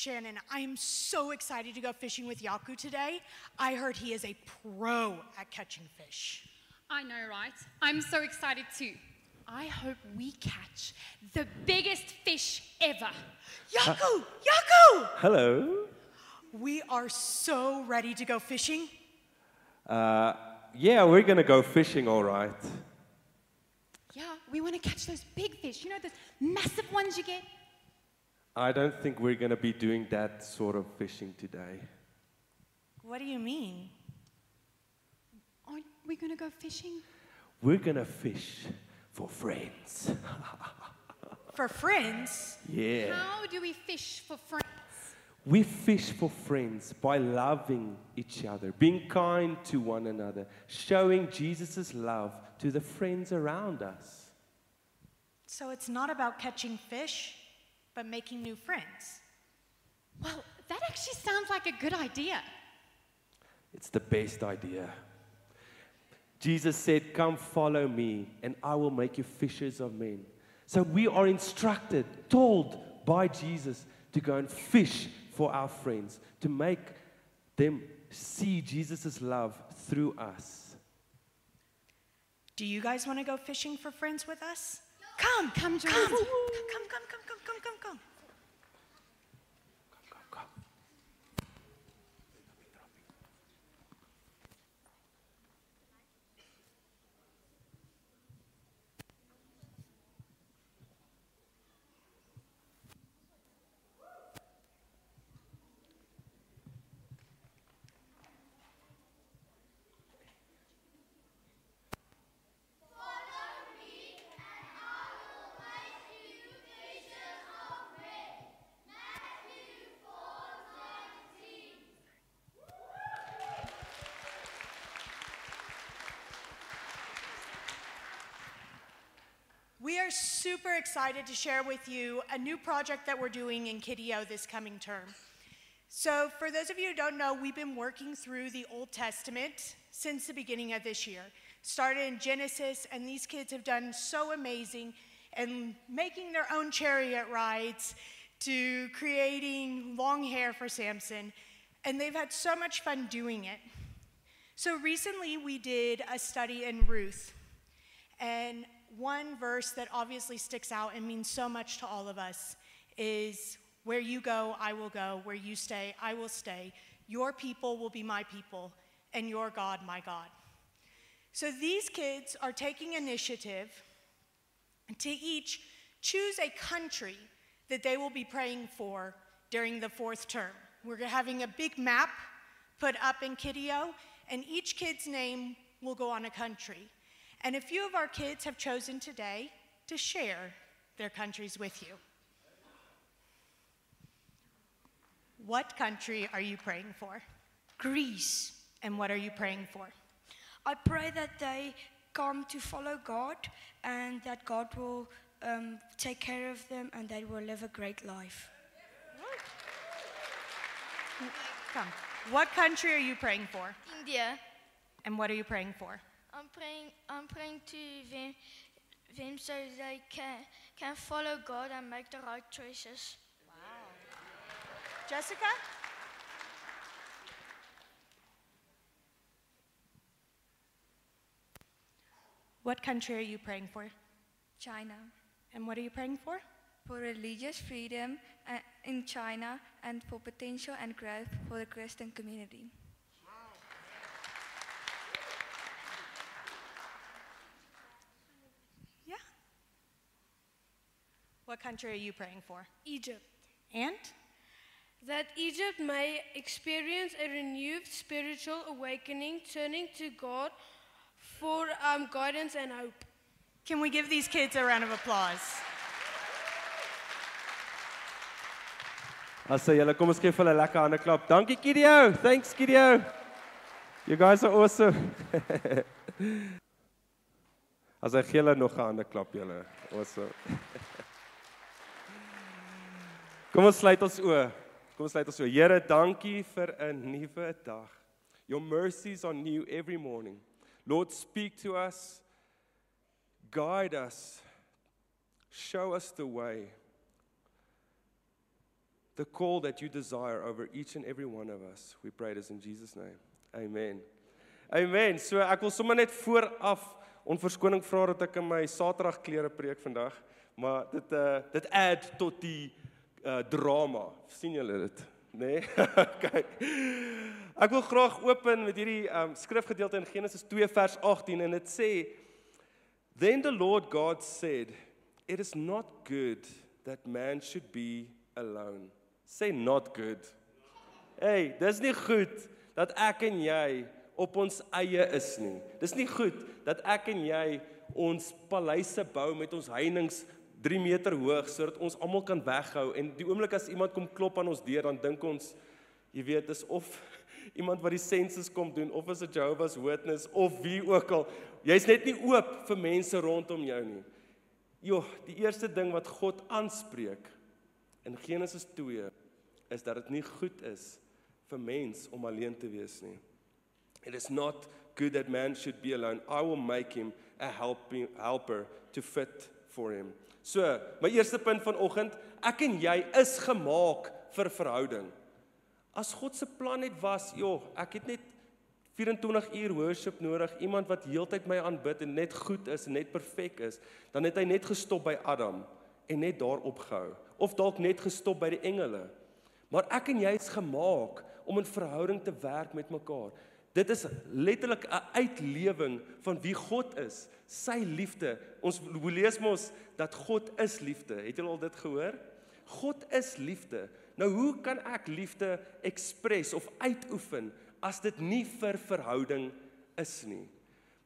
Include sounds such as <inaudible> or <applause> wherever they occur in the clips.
Shannon, I am so excited to go fishing with Yaku today. I heard he is a pro at catching fish. I know, right? I'm so excited too. I hope we catch the biggest fish ever. Yaku! Yaku! Hello. We are so ready to go fishing. Uh, yeah, we're gonna go fishing, all right. Yeah, we want to catch those big fish. You know, those massive ones you get? I don't think we're gonna be doing that sort of fishing today. What do you mean? Aren't we going to go fishing? We're gonna fish for friends. <laughs> For friends? Yeah. How do we fish for friends? We fish for friends by loving each other, being kind to one another, showing Jesus' love to the friends around us. So it's not about catching fish, but making new friends. Well, that actually sounds like a good idea. It's the best idea. Jesus said, Come follow me, and I will make you fishers of men. So we are instructed, told by Jesus to go and fish for our friends, to make them see Jesus' love through us. Do you guys want to go fishing for friends with us? Come, Come join come, come, come, come, come, come, come, come. We are super excited to share with you a new project that we're doing in Kiddio this coming term. So, for those of you who don't know, we've been working through the Old Testament since the beginning of this year. Started in Genesis, and these kids have done so amazing and making their own chariot rides to creating long hair for Samson. And they've had so much fun doing it. So, recently we did a study in Ruth. And one verse that obviously sticks out and means so much to all of us is Where you go, I will go. Where you stay, I will stay. Your people will be my people, and your God, my God. So these kids are taking initiative to each choose a country that they will be praying for during the fourth term. We're having a big map put up in Kiddio, and each kid's name will go on a country. And a few of our kids have chosen today to share their countries with you. What country are you praying for? Greece. And what are you praying for? I pray that they come to follow God and that God will um, take care of them and they will live a great life. Come. What country are you praying for? India. And what are you praying for? I'm praying. I'm praying to them, them so they can can follow God and make the right choices. Wow. Jessica? What country are you praying for? China And what are you praying for? for religious freedom uh, in China and for potential and growth for the Christian community. What country are you praying for? Egypt. And? That Egypt may experience a renewed spiritual awakening, turning to God for um, guidance and hope. Can we give these kids a round of applause? As sê julle, kom ons gee vir hulle 'n lekker hande klap. Dankie Kidio. Thanks Kidio. You guys are awesome. <laughs> As hy gee hulle nog 'n hande klap julle. Awesome. Kom ons sluit ons oë. Kom ons sluit ons oë. Here, dankie vir 'n nuwe dag. Your mercies are new every morning. Lord, speak to us. Guide us. Show us the way. the call that you desire over each and every one of us. We pray this in Jesus name. Amen. Amen. So ek wil sommer net vooraf onverskoning vra dat ek in my Saterdag klere preek vandag, maar dit uh dit add tot die uh drama. sien julle dit? Nê? Nee? <laughs> Kyk. Ek wil graag open met hierdie um skrifgedeelte in Genesis 2 vers 18 en dit sê Then the Lord God said, it is not good that man should be alone. Say not good. Hey, dis nie goed dat ek en jy op ons eie is nie. Dis nie goed dat ek en jy ons paleise bou met ons heininge 3 meter hoog sodat ons almal kan weghou en die oomblik as iemand kom klop aan ons deur dan dink ons jy weet is of <laughs> iemand wat die sensus kom doen of is 'n Jehovah's Witness of wie ook al jy's net nie oop vir mense rondom jou nie. Jo, die eerste ding wat God aanspreek in Genesis 2 is dat dit nie goed is vir mens om alleen te wees nie. It is not good that man should be alone. I will make him a helping helper to fit for him. So, my eerste punt vanoggend, ek en jy is gemaak vir verhouding. As God se plan net was, joh, ek het net 24 uur worship nodig, iemand wat heeltyd my aanbid en net goed is en net perfek is, dan het hy net gestop by Adam en net daar opgehou of dalk net gestop by die engele. Maar ek en jy is gemaak om in verhouding te werk met mekaar. Dit is letterlik 'n uitlewing van wie God is, sy liefde. Ons lees mos dat God is liefde. Het julle al dit gehoor? God is liefde. Nou hoe kan ek liefde ekspres of uitoefen as dit nie vir verhouding is nie?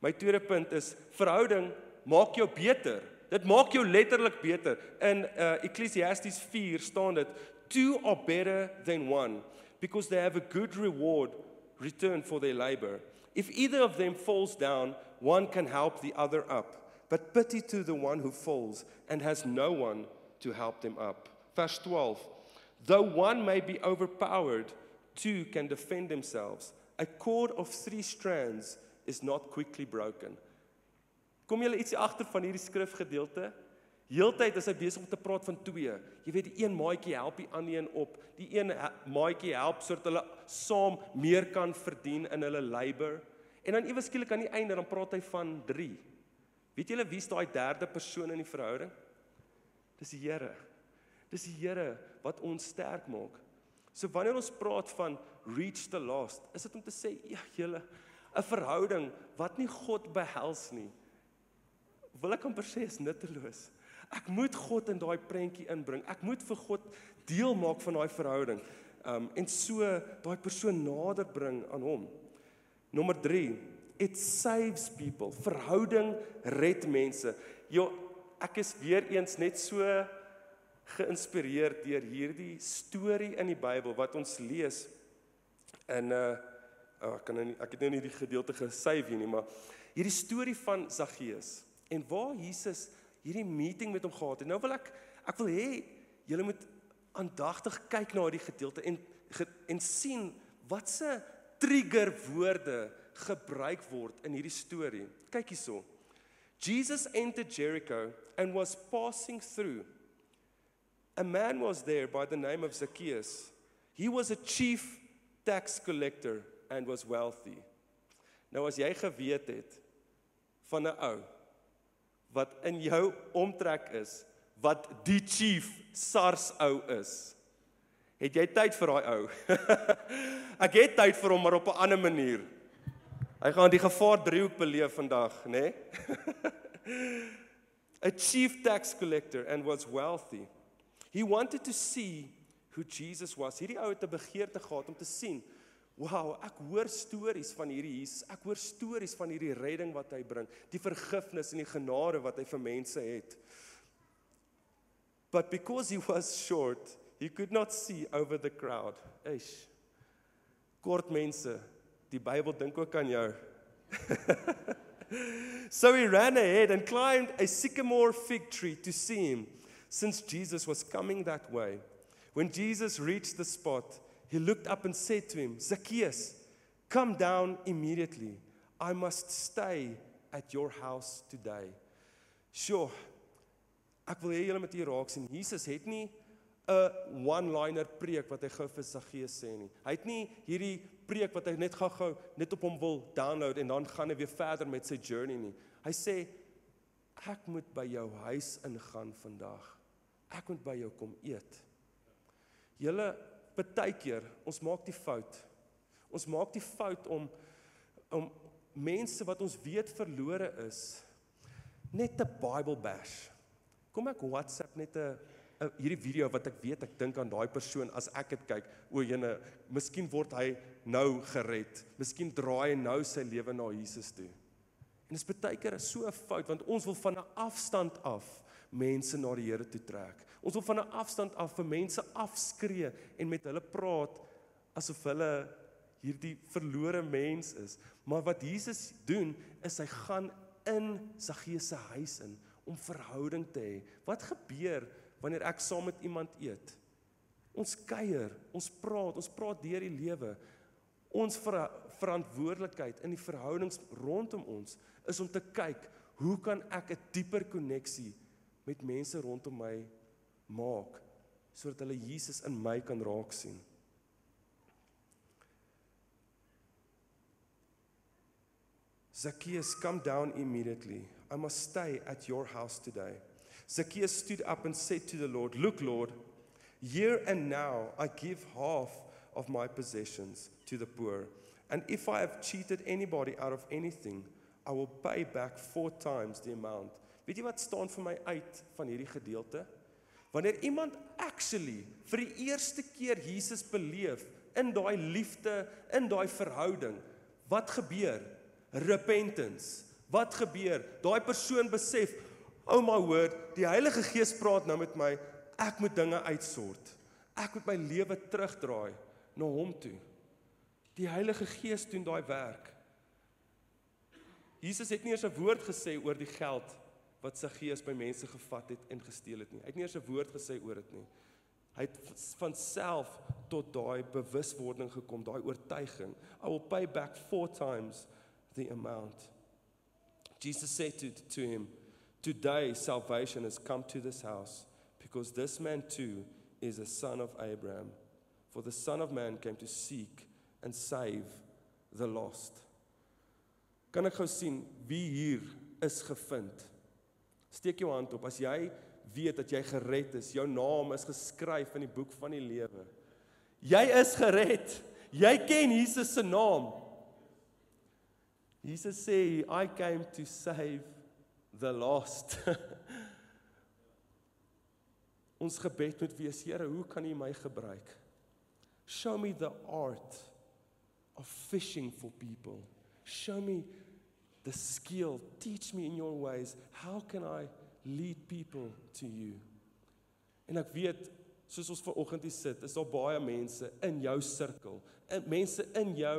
My tweede punt is verhouding maak jou beter. Dit maak jou letterlik beter. In uh, Ecclesiastes 4 staan dit two are better than one because they have a good reward return for their labor. If either of them falls down, one can help the other up. But pity to the one who falls and has no one to help them up. Verse 12 Though one may be overpowered, two can defend themselves. A cord of three strands is not quickly broken. Kom julle ietsie agter van hierdie skrifgedeelte? Heeltyd is hy besig om te praat van twee. Jy weet die een maatjie help die ander een op. Die een maatjie help sodat hulle saam meer kan verdien in hulle labor. En dan ewe skielik aan die einde dan praat hy van 3. Weet julle wie's daai derde persoon in die verhouding? Dis die Here. Dis die Here wat ons sterk maak. So wanneer ons praat van reach the lost, is dit om te sê ja, julle 'n verhouding wat nie God behels nie. Wil ek amper sê is nutteloos. Ek moet God in daai prentjie inbring. Ek moet vir God deel maak van daai verhouding. Um en so daai persoon nader bring aan hom. Nommer 3, it saves people. Verhouding red mense. Jo, ek is weer eens net so geïnspireerd deur hierdie storie in die Bybel wat ons lees in 'n uh, oh, ek kan nou nie ek het nou nie die gedeelte gesave hier nie, maar hierdie storie van Saggeus en waar Jesus hierdie meeting met hom gehad het. Nou wil ek ek wil hê julle moet aandagtig kyk na hierdie gedeelte en en sien watse trigger woorde gebruik word in hierdie storie. Kyk hierso. Jesus entered Jericho and was passing through. A man was there by the name of Zacchaeus. He was a chief tax collector and was wealthy. Nou as jy geweet het van 'n ou wat in jou omtrek is wat die chief SARS ou is. Het jy tyd vir daai ou? <laughs> Ek het tyd vir hom maar op 'n ander manier. Hy gaan die gevaar driehoek beleef vandag, nê? Nee? <laughs> a chief tax collector and was wealthy. He wanted to see who Jesus was. Hierdie ou het 'n begeerte gehad om te sien Wow, ek hoor stories van hierdie Jesus. Ek hoor stories van hierdie redding wat hy bring, die vergifnis en die genade wat hy vir mense het. But because he was short, he could not see over the crowd. Eish. Kort mense, die Bybel dink ook aan jou. <laughs> so he ran ahead and climbed a sycamore fig tree to see him, since Jesus was coming that way. When Jesus reached the spot, He looked up and said to him, Zacchaeus, come down immediately. I must stay at your house today. Sjoe. Ek wil hê julle moet hier raak sien. Jesus het nie 'n one-liner preek wat hy gou vir Saggeus sê nie. Hy het nie hierdie preek wat hy net gou-gou net op hom wil download en dan gaan hy weer verder met sy journey nie. Hy sê ek moet by jou huis ingaan vandag. Ek moet by jou kom eet. Julle partykeer, ons maak die fout. Ons maak die fout om om mense wat ons weet verlore is net 'n Bible bash. Kom ek WhatsApp net 'n hierdie video wat ek weet ek dink aan daai persoon as ek dit kyk, o jene, miskien word hy nou gered. Miskien draai hy nou sy lewe na Jesus toe. En dit is baie keer so 'n fout want ons wil van 'n afstand af mense na die Here toe trek. Ons wil van 'n afstand af vir mense afskree en met hulle praat asof hulle hierdie verlore mens is. Maar wat Jesus doen is hy gaan in Saggeus se huis in om verhouding te hê. Wat gebeur wanneer ek saam met iemand eet? Ons kuier, ons praat, ons praat deur die lewe. Ons ver verantwoordelikheid in die verhoudings rondom ons is om te kyk, hoe kan ek 'n dieper koneksie met mense rondom my maak sodat hulle Jesus in my kan raak sien. Zacchaeus, come down immediately. I must stay at your house today. Zacchaeus stood up and said to the Lord, Look, Lord, here and now I give half of my possessions to the poor. And if I have cheated anybody out of anything, I will pay back four times the amount. Weet jy wat staan vir my uit van hierdie gedeelte? Wanneer iemand actually vir die eerste keer Jesus beleef in daai liefde, in daai verhouding, wat gebeur? Repentance. Wat gebeur? Daai persoon besef, "Oh my word, die Heilige Gees praat nou met my. Ek moet dinge uitsort. Ek moet my lewe terugdraai na hom toe." Die Heilige Gees doen daai werk. Jesus het nie eens 'n woord gesê oor die geld wat sy gees by mense gevat het en gesteel het nie. Hy het nie eens 'n woord gesê oor dit nie. Hy het van self tot daai bewuswording gekom, daai oortuiging. I will pay back four times the amount. Jesus said to, to him, Today salvation has come to this house because this man too is a son of Abraham. For the Son of Man came to seek and save the lost. Kan ek gou sien wie hier is gevind? Steek jou hand op as jy weet dat jy gered is. Jou naam is geskryf in die boek van die lewe. Jy is gered. Jy ken Jesus se naam. Jesus sê, "I came to save the lost." <laughs> Ons gebed moet wees, Here, hoe kan U my gebruik? Show me the art of fishing for people. Show me the skill. Teach me in your ways. How can I lead people to you? En ek weet soos ons ver oggend hier sit, is daar baie mense in jou sirkel, in mense in jou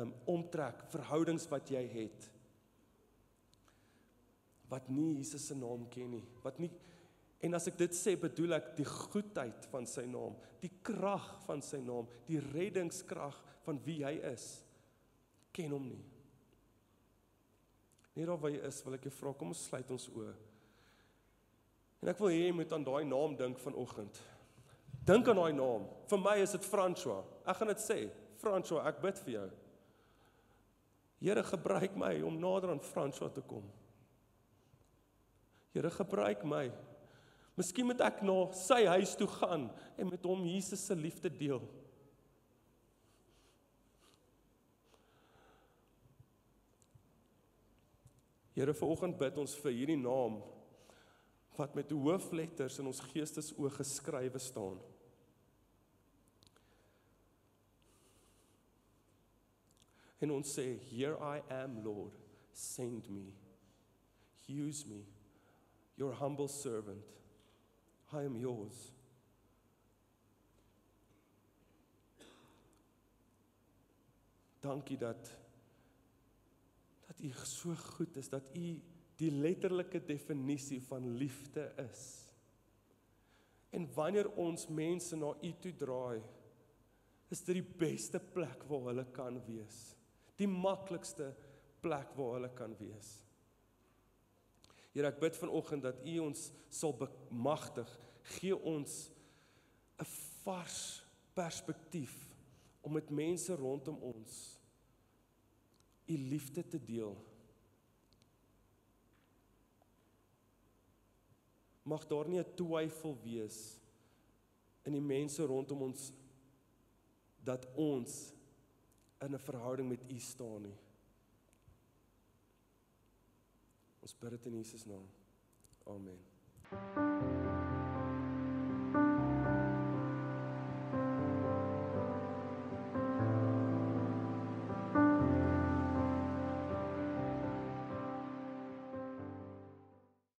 um omtrek, verhoudings wat jy het wat nie Jesus se naam ken nie, wat nie en as ek dit sê, bedoel ek die goedheid van sy naam, die krag van sy naam, die reddingskrag van wie hy is. Ken hom nie. Net daar waar jy is, wil ek jou vra, kom ons sluit ons oë. En ek wil hê jy moet aan daai naam dink vanoggend. Dink aan daai naam. Vir my is dit François. Ek gaan dit sê. François, ek bid vir jou. Here, gebruik my om nader aan François te kom. Here, gebruik my. Miskien moet ek na sy huis toe gaan en met hom Jesus se liefde deel. Here vanoggend bid ons vir hierdie naam wat met hoofletters in ons geestesoë geskrywe staan. En ons sê, "Here I am, Lord, send me. Use me, your humble servant. I am yours." Dankie dat U so goed is dat U die letterlike definisie van liefde is. En wanneer ons mense na U toe draai, is dit die beste plek waar hulle kan wees. Die maklikste plek waar hulle kan wees. Here, ek bid vanoggend dat U ons sal bemagtig, gee ons 'n vars perspektief om met mense rondom ons u liefde te deel. Mag daar nie 'n twyfel wees in die mense rondom ons dat ons in 'n verhouding met U staan nie. Ons bid dit in Jesus naam. Amen.